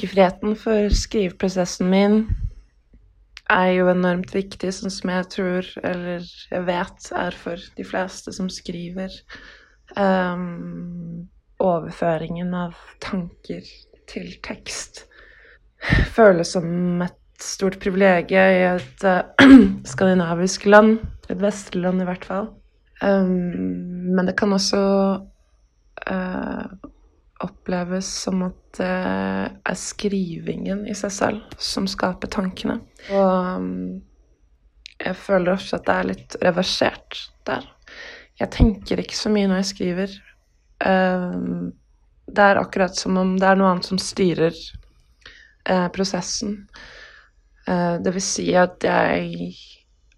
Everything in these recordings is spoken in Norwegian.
tankefriheten for skriveprosessen min er jo enormt viktig, sånn som jeg tror, eller jeg vet, er for de fleste som skriver. Um, overføringen av tanker til tekst føles som et stort privilegium i et uh, skandinavisk land. Et vestlig land, i hvert fall. Um, men det kan også uh, oppleves som at det er skrivingen i seg selv som skaper tankene. Og um, jeg føler også at det er litt reversert der. Jeg tenker ikke så mye når jeg skriver. Um, det er akkurat som om det er noe annet som styrer uh, prosessen. Uh, det vil si at jeg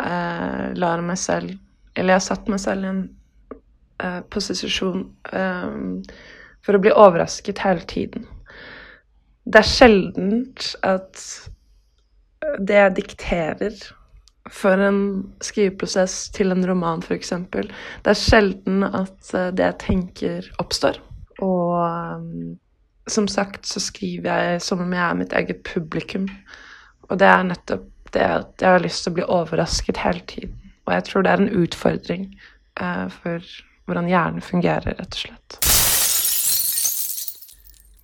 uh, lar meg selv Eller jeg har satt meg selv i en posisjon um, for å bli overrasket hele tiden. Det er sjeldent at det jeg dikterer for en skriveprosess til en roman, f.eks. Det er sjelden at eh, det jeg tenker, oppstår. Og um, som sagt så skriver jeg som om jeg er mitt eget publikum. Og det er nettopp det at jeg har lyst til å bli overrasket hele tiden. Og jeg tror det er en utfordring uh, for hvordan hjernen fungerer, rett og slett.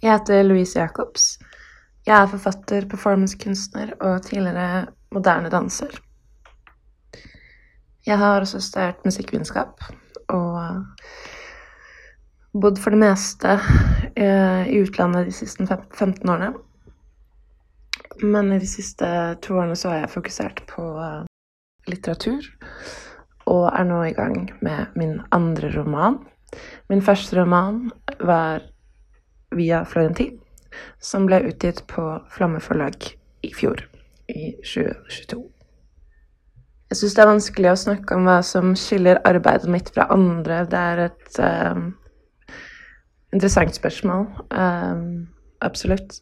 Jeg heter Louise Jacobs. Jeg er forfatter, performancekunstner og tidligere moderne danser. Jeg har også studert musikkvitenskap og bodd for det meste eh, i utlandet de siste 15 årene. Men i de siste to årene så har jeg fokusert på eh, litteratur, og er nå i gang med min andre roman. Min første roman var via Florentin, som ble utgitt på Flamme forlag i fjor, i 2022. Jeg syns det er vanskelig å snakke om hva som skiller arbeidet mitt fra andre. Det er et uh, interessant spørsmål. Uh, absolutt.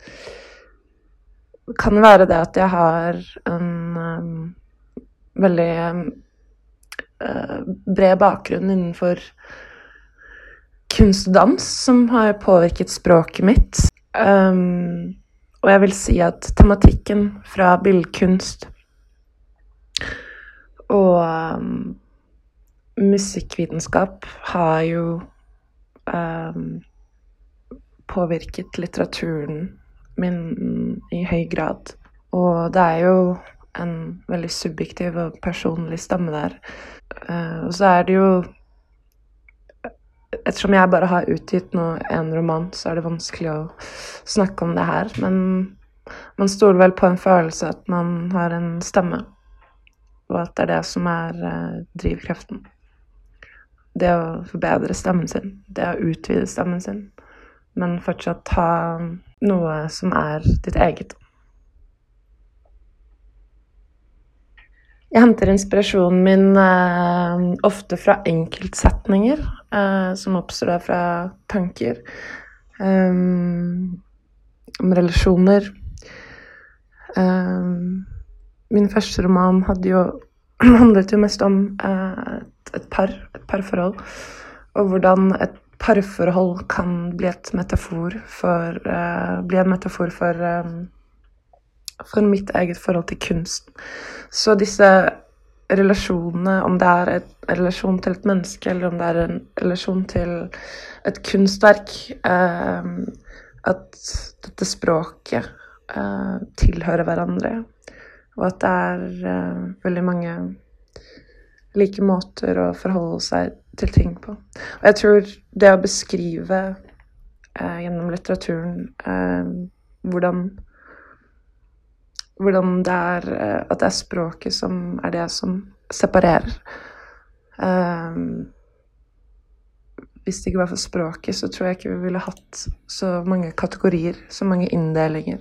Det kan være det at jeg har en um, veldig uh, bred bakgrunn innenfor kunst og dans som har påvirket språket mitt. Um, og jeg vil si at tematikken fra billedkunst og um, musikkvitenskap har jo um, påvirket litteraturen min i høy grad. Og det er jo en veldig subjektiv og personlig stemme der. Uh, og så er det jo Ettersom jeg bare har utgitt nå en roman, så er det vanskelig å snakke om det her. Men man stoler vel på en følelse at man har en stemme, og at det er det som er drivkreften. Det å forbedre stemmen sin, det å utvide stemmen sin, men fortsatt ha noe som er ditt eget. Jeg henter inspirasjonen min eh, ofte fra enkeltsetninger uh, som oppstår fra tanker. Um, om relasjoner. Um, min første roman jo, handlet jo mest om uh, et, et, par, et parforhold. Og hvordan et parforhold kan bli et metafor for Bli en metafor for um, for mitt eget forhold til kunsten. Så disse relasjonene, om det er en relasjon til et menneske, eller om det er en relasjon til et kunstverk eh, At dette språket eh, tilhører hverandre. Og at det er eh, veldig mange like måter å forholde seg til ting på. Og jeg tror det å beskrive eh, gjennom litteraturen eh, hvordan hvordan det er eh, At det er språket som er det som separerer. Um, hvis det ikke var for språket, så tror jeg ikke vi ville hatt så mange kategorier, så mange inndelinger.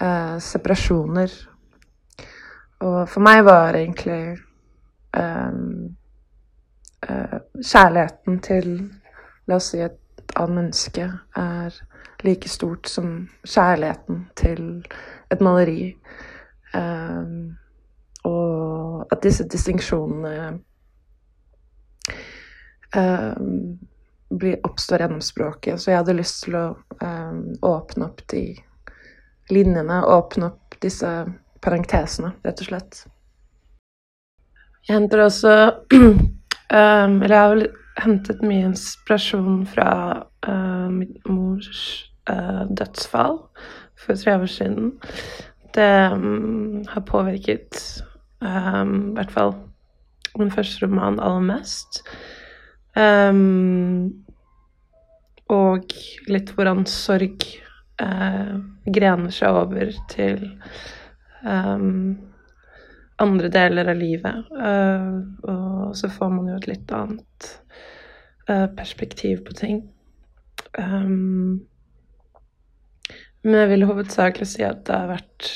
eh, separasjoner. Og for meg var egentlig eh, uh, kjærligheten til La oss si et annet menneske er like stort som kjærligheten til et maleri. Um, og at disse distinksjonene um, oppstår gjennom språket. Så jeg hadde lyst til å um, åpne opp de linjene åpne opp disse parentesene, rett og slett. Jeg henter også Eller jeg har hentet mye inspirasjon fra uh, mitt mors uh, dødsfall for tre år siden. Det um, har påvirket um, i hvert fall min første roman aller mest. Um, og litt hvordan sorg uh, grener seg over til um, andre deler av livet. Uh, og så får man jo et litt annet uh, perspektiv på ting. Um, men jeg vil hovedsakelig si at det har vært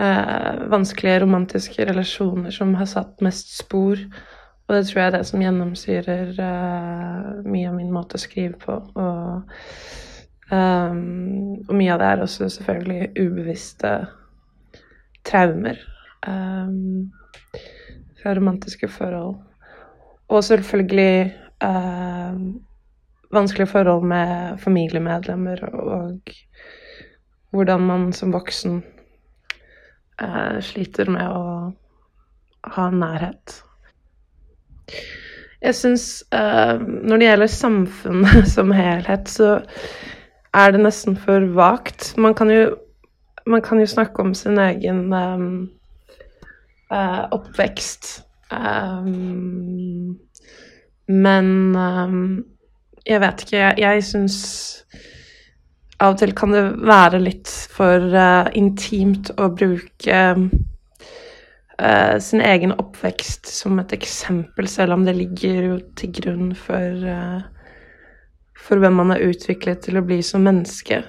eh, vanskelige romantiske relasjoner som har satt mest spor. Og det tror jeg er det som gjennomsyrer mye av min måte å skrive på. Og, eh, og mye av det er også selvfølgelig ubevisste traumer um, fra romantiske forhold. Og selvfølgelig um, vanskelige forhold med familiemedlemmer og hvordan man som voksen eh, sliter med å ha nærhet. Jeg syns eh, når det gjelder samfunnet som helhet, så er det nesten for vagt. Man kan jo man kan jo snakke om sin egen um, oppvekst. Um, men um, jeg vet ikke. Jeg, jeg syns av og til kan det være litt for uh, intimt å bruke uh, sin egen oppvekst som et eksempel, selv om det ligger jo til grunn for, for hvem man er utviklet til å bli som menneske.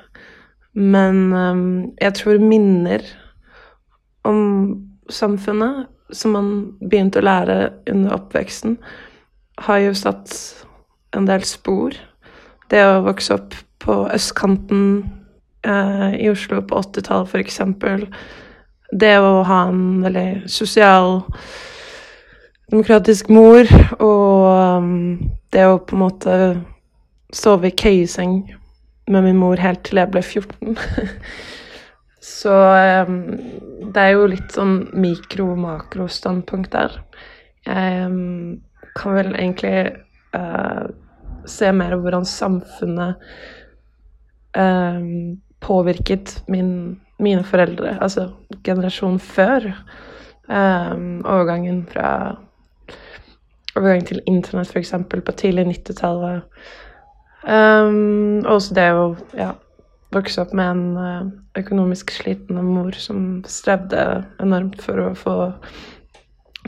Men um, jeg tror minner om samfunnet som man begynte å lære under oppveksten, har jo satt en del spor. Det å vokse opp på østkanten eh, i Oslo på 80-tallet, f.eks. Det å ha en veldig sosial, demokratisk mor, og um, det å på en måte sove i køyeseng med min mor helt til jeg ble 14. Så um, det er jo litt sånn mikro-makro-standpunkt der. Jeg um, kan vel egentlig uh, se mer av hvordan samfunnet eh, påvirket min, mine foreldre, altså generasjonen før. overgangen fra Overgang til internett, f.eks., på tidlig 90-tallet Um, også det å ja, vokse opp med en uh, økonomisk sliten mor som strevde enormt for å få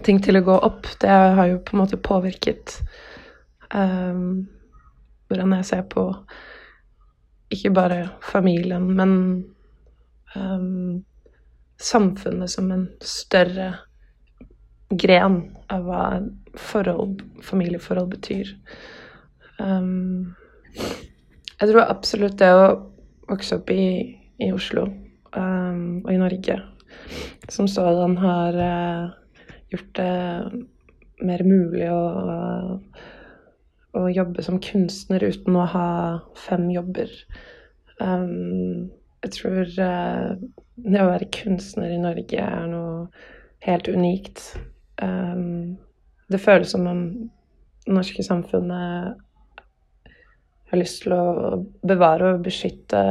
ting til å gå opp, det har jo på en måte påvirket um, hvordan jeg ser på ikke bare familien, men um, samfunnet som en større gren av hva forhold, familieforhold betyr. Um, jeg tror absolutt det å vokse opp i, i Oslo um, og i Norge som sådan har uh, gjort det mer mulig å, å, jobbe som kunstner uten å ha fem jobber. Um, jeg tror uh, det å være kunstner i Norge er noe helt unikt. Um, det føles som om det norske samfunnet har lyst til å bevare og beskytte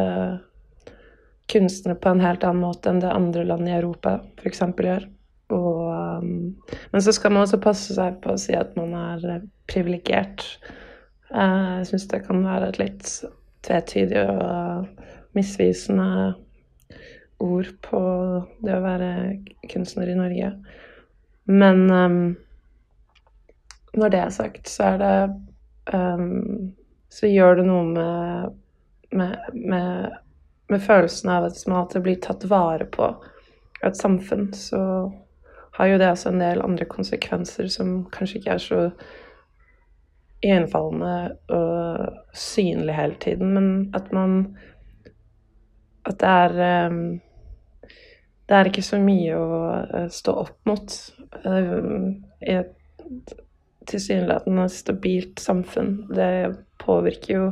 kunstnere på en helt annen måte enn det andre land i Europa f.eks. gjør. Um, men så skal man også passe seg på å si at man er privilegert. Uh, jeg syns det kan være et litt tvetydig og misvisende ord på det å være kunstner i Norge. Men um, når det er sagt, så er det um, så gjør det noe med, med, med, med følelsen av at man alltid blir tatt vare på av et samfunn, så har jo det også en del andre konsekvenser som kanskje ikke er så iøynefallende og synlige hele tiden, men at man At det er um, Det er ikke så mye å uh, stå opp mot um, i et tilsynelatende stabilt samfunn. Det påvirker jo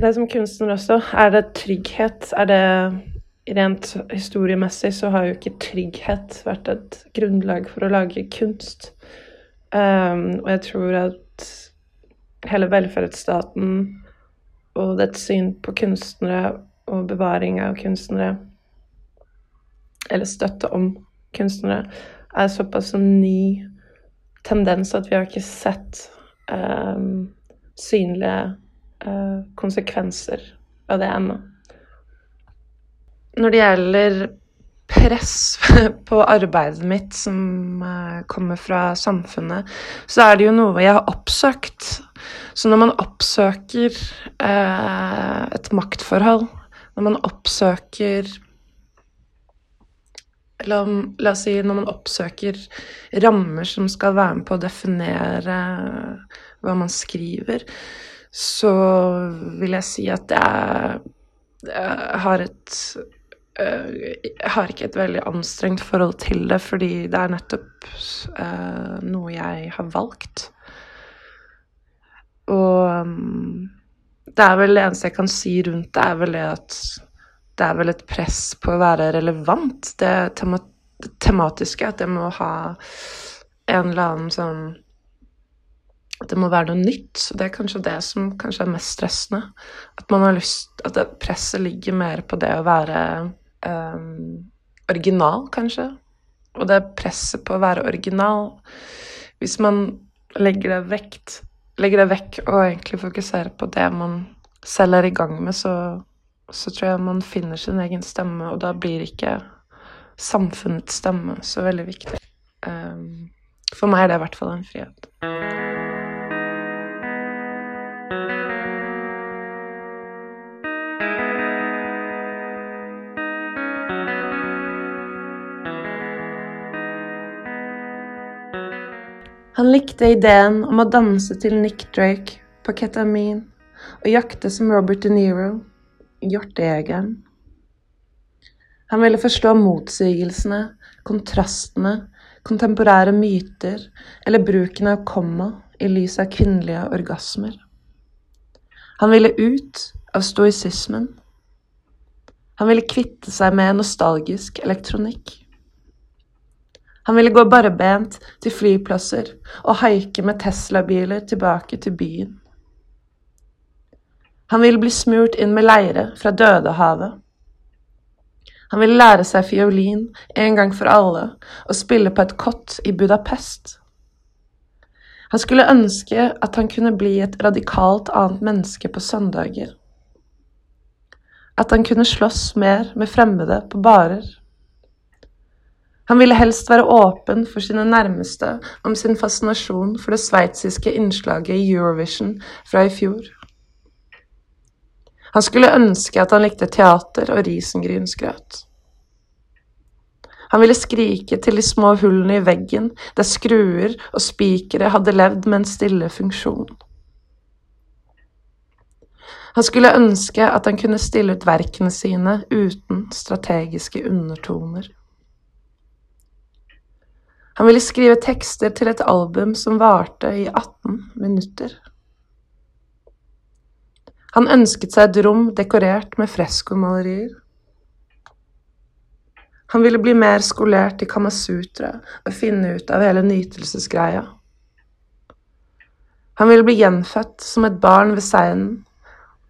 det som kunstner også, er det trygghet? Er det Rent historiemessig så har jo ikke trygghet vært et grunnlag for å lage kunst. Um, og jeg tror at hele velferdsstaten og dets syn på kunstnere og bevaring av kunstnere, eller støtte om kunstnere, er såpass en ny tendens at vi har ikke sett um, synlige uh, konsekvenser av det ennå. Når det gjelder press på arbeidet mitt som uh, kommer fra samfunnet, så er det jo noe jeg har oppsøkt. Så når man oppsøker eh, et maktforhold, når man oppsøker La, la, oss si når man oppsøker rammer som skal være med på å definere hva man skriver, så vil jeg si at jeg, jeg har et jeg har ikke et veldig anstrengt forhold til det, fordi det er nettopp uh, noe jeg har valgt. Og um, det er vel det eneste jeg kan si rundt det, er vel det at det er vel et press på å være relevant. Det tema tematiske, at det må ha en eller annen sånn At det må være noe nytt. Så det er kanskje det som kanskje er mest stressende. At man har lyst At presset ligger mer på det å være um, original, kanskje. Og det presset på å være original Hvis man legger det, vekt, legger det vekk og egentlig fokuserer på det man selv er i gang med, så så tror jeg man finner sin egen stemme, og da blir ikke samfunnets stemme så veldig viktig. Um, for meg er det i hvert fall en frihet. Han likte ideen om å danse til Nick Drake på ketamin og jakte som Robert De Niro hjortejegeren. Han ville forstå motsigelsene, kontrastene, kontemporære myter eller bruken av komma i lys av kvinnelige orgasmer. Han ville ut av stoisismen. Han ville kvitte seg med nostalgisk elektronikk. Han ville gå barbent til flyplasser og haike med Tesla-biler tilbake til byen. Han ville bli smurt inn med leire fra Dødehavet. Han ville lære seg fiolin en gang for alle og spille på et kott i Budapest. Han skulle ønske at han kunne bli et radikalt annet menneske på søndager. At han kunne slåss mer med fremmede på barer. Han ville helst være åpen for sine nærmeste om sin fascinasjon for det sveitsiske innslaget i Eurovision fra i fjor. Han skulle ønske at han likte teater og risengrynsgrøt. Han ville skrike til de små hullene i veggen der skruer og spikere hadde levd med en stille funksjon. Han skulle ønske at han kunne stille ut verkene sine uten strategiske undertoner. Han ville skrive tekster til et album som varte i 18 minutter. Han ønsket seg et rom dekorert med freskomalerier. Han ville bli mer skolert i Kamasutra og finne ut av hele nytelsesgreia. Han ville bli gjenfødt som et barn ved seinen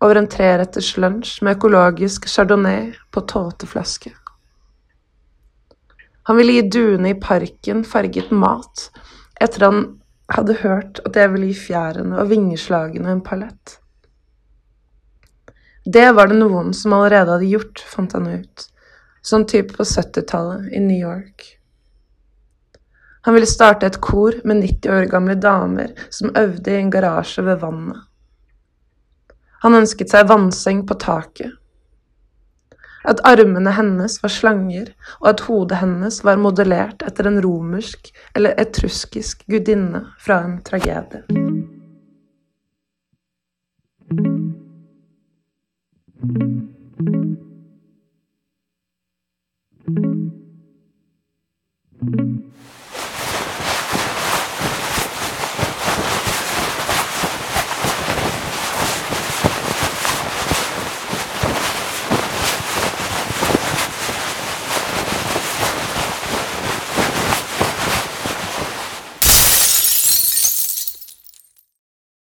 over en treretters lunsj med økologisk chardonnay på tåteflaske. Han ville gi duene i parken farget mat etter han hadde hørt at jeg ville gi fjærene og vingeslagene en palett. Det var det noen som allerede hadde gjort, fant han ut, sånn type på 70-tallet i New York. Han ville starte et kor med 90 år gamle damer som øvde i en garasje ved vannet. Han ønsket seg vannseng på taket. At armene hennes var slanger, og at hodet hennes var modellert etter en romersk eller etruskisk gudinne fra en tragedie.